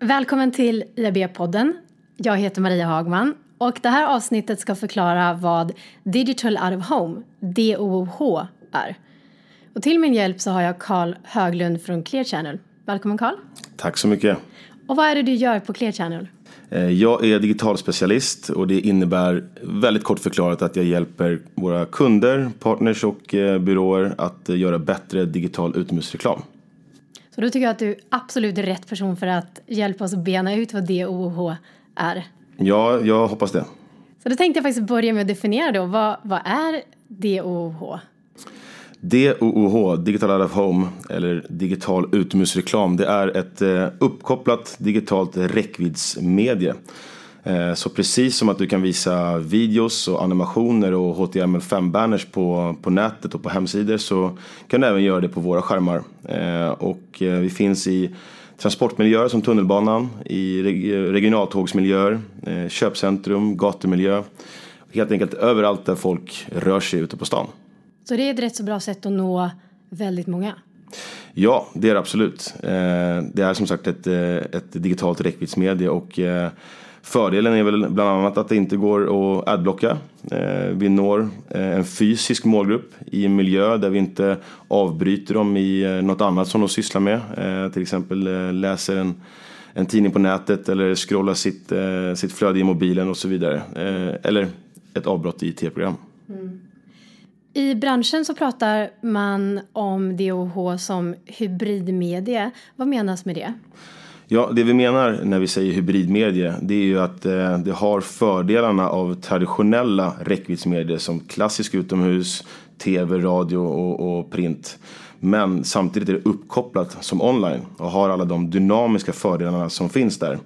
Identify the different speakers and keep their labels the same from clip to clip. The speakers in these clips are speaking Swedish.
Speaker 1: Välkommen till IAB-podden. Jag heter Maria Hagman och det här avsnittet ska förklara vad Digital Out of Home, DOH, är. Och till min hjälp så har jag Carl Höglund från Clear Channel. Välkommen Carl.
Speaker 2: Tack så mycket.
Speaker 1: Och vad är det du gör på Clear Channel?
Speaker 2: Eh, jag är digital specialist och det innebär väldigt kort förklarat att jag hjälper våra kunder, partners och eh, byråer att göra bättre digital utomhusreklam.
Speaker 1: Så då tycker jag att du absolut är rätt person för att hjälpa oss att bena ut vad DOH är.
Speaker 2: Ja, jag hoppas det.
Speaker 1: Så då tänkte jag faktiskt börja med att definiera då. Vad, vad är DOH?
Speaker 2: DOOH, Digital Out of Home, eller digital utomhusreklam, det är ett eh, uppkopplat digitalt räckviddsmedie. Eh, så precis som att du kan visa videos och animationer och HTML5-banners på, på nätet och på hemsidor så kan du även göra det på våra skärmar. Eh, och vi finns i transportmiljöer som tunnelbanan, i regionaltågsmiljöer, köpcentrum, gatumiljö. Helt enkelt överallt där folk rör sig ute på stan.
Speaker 1: Så det är ett rätt så bra sätt att nå väldigt många.
Speaker 2: Ja, det är det absolut. Eh, det är som sagt ett, eh, ett digitalt räckviddsmedie och eh, fördelen är väl bland annat att det inte går att adblocka. Eh, vi når eh, en fysisk målgrupp i en miljö där vi inte avbryter dem i eh, något annat som de sysslar med. Till exempel läser en, en tidning på nätet eller scrollar sitt, sitt flöde i mobilen och så vidare. Eller ett avbrott i tv-program. Mm.
Speaker 1: I branschen så pratar man om DOH som hybridmedie. Vad menas med det?
Speaker 2: Ja, det vi menar när vi säger hybridmedie det är ju att eh, det har fördelarna av traditionella räckviddsmedier som klassisk utomhus, tv, radio och, och, print. Men samtidigt är det uppkopplat som online och har alla de dynamiska fördelarna som finns där.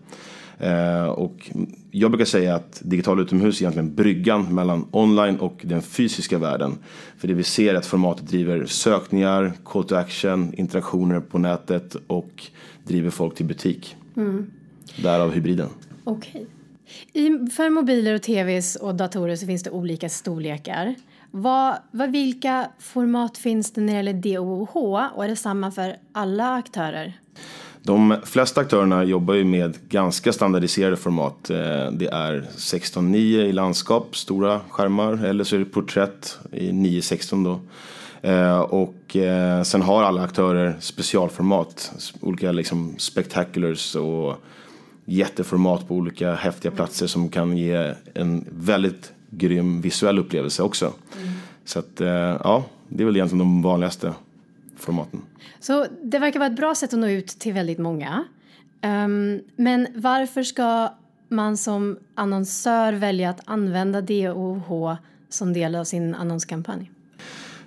Speaker 2: Eh, och jag brukar säga att digital utomhus är egentligen bryggan mellan online och den fysiska världen. För det vi ser är att formatet driver sökningar, call to action, interaktioner på nätet och driver folk till butik. Mm. Därav hybriden.
Speaker 1: Okej. Okay. För mobiler och tvs och datorer så finns det olika storlekar. Vad, vad, vilka format finns det när det gäller DOH och är det samma för alla aktörer?
Speaker 2: De flesta aktörerna jobbar ju med ganska standardiserade format. Eh, det är 16.9 i landskap, stora skärmar, eller så är det porträtt i 9.16 då. Eh, och eh, sen har alla aktörer specialformat, olika liksom spectaculars och jätteformat på olika häftiga platser som kan ge en väldigt grym visuell upplevelse också. Mm. Så att ja, det är väl egentligen de vanligaste formaten.
Speaker 1: Så det verkar vara ett bra sätt att nå ut till väldigt många. Um, men varför ska man som annonsör välja att använda DOH som del av sin annonskampanj?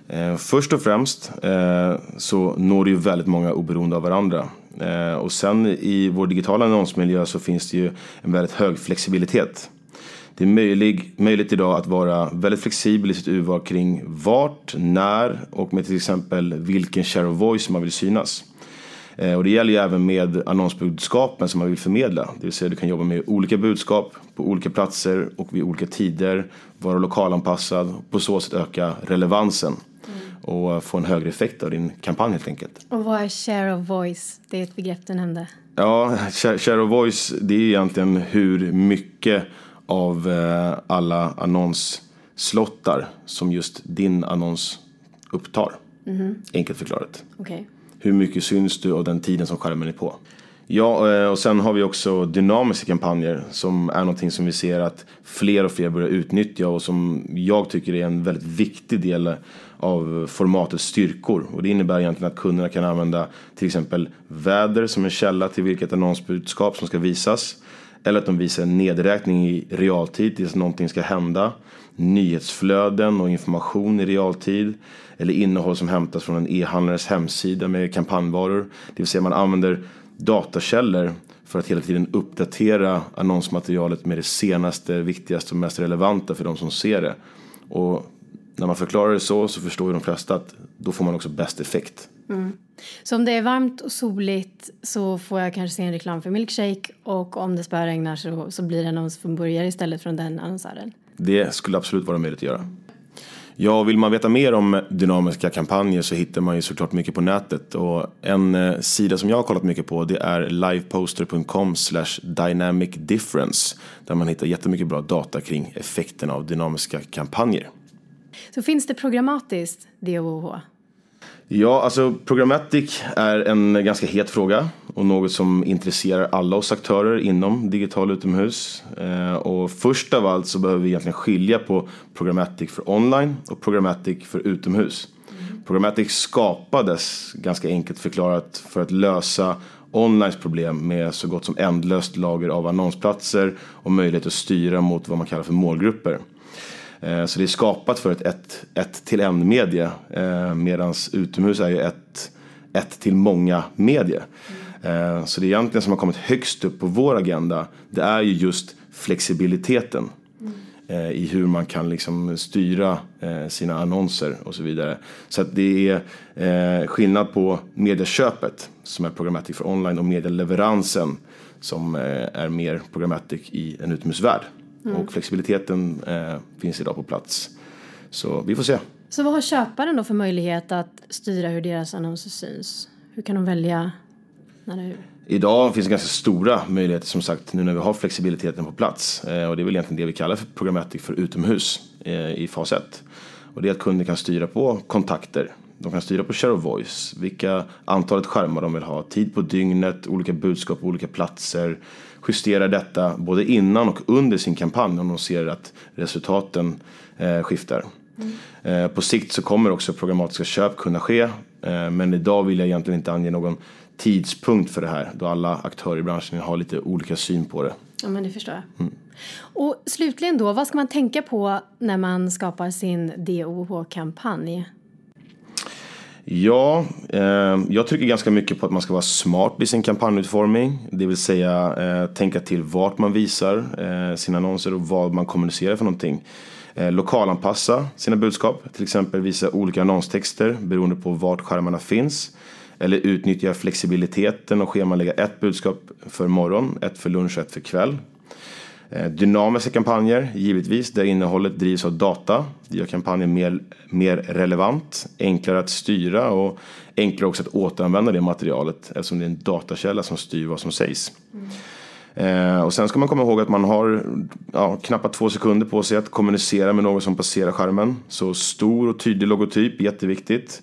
Speaker 2: Eh, först och främst eh, så når det ju väldigt många oberoende av varandra. Eh, och sen i vår digitala annonsmiljö så finns det ju en väldigt hög flexibilitet. Det är möjlig, möjligt idag att vara väldigt flexibel i sitt urval kring vart, när och med till exempel vilken share of voice man vill synas. Eh, och det gäller ju även med annonsbudskapen som man vill förmedla. Det vill säga du kan jobba med olika budskap på olika platser och vid olika tider. Vara lokalanpassad och på så sätt öka relevansen. Mm. Och få en högre effekt av din kampanj helt enkelt.
Speaker 1: Och vad är share of voice? Det är ett begrepp du nämnde.
Speaker 2: Ja, share of voice det är egentligen hur mycket av eh, alla annonsslottar som just din annons upptar. Mm. Enkelt förklarat.
Speaker 1: Okay.
Speaker 2: Hur mycket syns du av den tiden som skärmen är på? Ja, eh, och sen har vi också dynamiska kampanjer som är någonting som vi ser att fler och fler börjar utnyttja och som jag tycker är en väldigt viktig del av formatets styrkor. Och det innebär egentligen att kunderna kan använda till exempel väder som en källa till vilket annonsbudskap som ska visas. Eller att de visar en nedräkning i realtid tills någonting ska hända. Nyhetsflöden och information i realtid. Eller innehåll som hämtas från en e-handlares hemsida med kampanjvaror. Det vill säga man använder datakällor för att hela tiden uppdatera annonsmaterialet med det senaste, viktigaste och mest relevanta för de som ser det. Och när man förklarar det så så förstår ju de flesta att då får man också bäst effekt.
Speaker 1: Mm. Så om det är varmt och soligt så får jag kanske se en reklam för milkshake och om det spöregnar så, så blir det annons från burgare istället från den annonsören.
Speaker 2: Det skulle absolut vara möjligt att göra. Ja, vill man veta mer om dynamiska kampanjer så hittar man ju såklart mycket på nätet. Och en eh, sida som jag har kollat mycket på det är liveposter.com dynamic difference. Där man hittar jättemycket bra data kring effekten av dynamiska kampanjer.
Speaker 1: Så finns det programmatiskt DOH?
Speaker 2: Ja, alltså programmatic är en ganska het fråga och något som intresserar alla oss aktörer inom digital utomhus. Eh, och först av allt så behöver vi egentligen skilja på programmatic för online och programmatic för utomhus. Mm. Programmatic skapades, ganska enkelt förklarat, för att lösa onlines problem med så gott som ändlöst lager av annonsplatser och möjlighet att styra mot vad man kallar för målgrupper. Eh, så det är skapat för ett ett, ett till en medie eh, medan utomhus är ju ett, ett till många medier. Eh, så det är egentligen som har kommit högst upp på vår agenda det är ju just flexibiliteten i hur man kan liksom styra sina annonser och så vidare. Så att det är skillnad på medieköpet som är programmatic för online och medieleveransen som är mer programmatic i en utomhusvärld. Mm. Och flexibiliteten eh, finns idag på plats. Så vi får se.
Speaker 1: Så vad har köparen då för möjlighet att styra hur deras annonser syns? Hur kan de välja när och hur?
Speaker 2: Idag finns det ganska stora möjligheter som sagt nu när vi har flexibiliteten på plats. Eh, och det är väl egentligen det vi kallar för programmatic för utomhus eh, i fas 1. Och det är att kunder kan styra på kontakter. De kan styra på share of voice, vilka antalet skärmar de vill ha, tid på dygnet, olika budskap på olika platser justerar detta både innan och under sin kampanj om de ser att resultaten eh, skiftar. Mm. Eh, på sikt så kommer också programmatiska köp kunna ske eh, men idag vill jag egentligen inte ange någon tidspunkt för det här då alla aktörer i branschen har lite olika syn på det.
Speaker 1: Ja men det förstår jag. Mm. Och slutligen då, vad ska man tänka på när man skapar sin DOH-kampanj?
Speaker 2: Ja, eh, jag trycker ganska mycket på att man ska vara smart vid sin kampanjutformning. Det vill säga eh, tänka till vart man visar eh, sina annonser och vad man kommunicerar för någonting. Eh, lokalanpassa sina budskap, till exempel visa olika annonstexter beroende på vart skärmarna finns. Eller utnyttja flexibiliteten och schemalägga ett budskap för morgon, ett för lunch och ett för kväll. Eh, dynamiska kampanjer, givetvis, där innehållet drivs av data. Det gör kampanjen mer, mer relevant, enklare att styra och enklare också att återanvända det materialet eftersom det är en datakälla som styr vad som sägs. Mm. Eh, och sen ska man komma ihåg att man har ja, knappt två sekunder på sig att kommunicera med någon som passerar skärmen. Så stor och tydlig logotyp, jätteviktigt.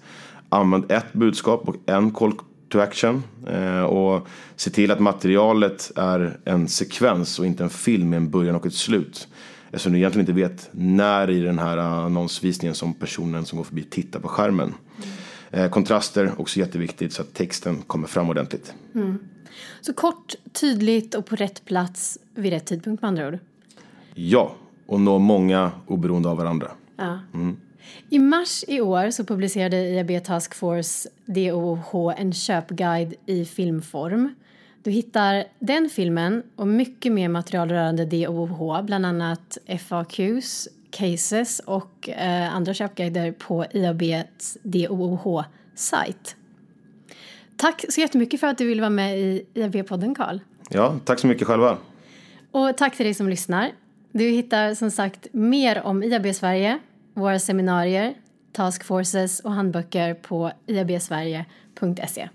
Speaker 2: Använd ett budskap och en call to action. Eh, och se till att materialet är en sekvens och inte en film med en början och ett slut. Eftersom du egentligen inte vet när i den här annonsvisningen som personen som går förbi tittar på skärmen. Mm. kontraster, också jätteviktigt så att texten kommer fram ordentligt. Mm.
Speaker 1: Så kort, tydligt och på rätt plats vid rätt tidpunkt med andra ord?
Speaker 2: Ja, och nå många oberoende av varandra. Ja. Mm.
Speaker 1: I mars i år så publicerade IAB Task Force DOH en köpguide i filmform. Du hittar den filmen och mycket mer material rörande DOH, bland annat FAQs, cases och eh, andra köpguider på IABs DOH-sajt. Tack så jättemycket för att du ville vara med i IAB-podden, Karl.
Speaker 2: Ja, tack så mycket själva.
Speaker 1: Och tack till dig som lyssnar. Du hittar som sagt mer om IAB Sverige våra seminarier, taskforces och handböcker på iabsverige.se.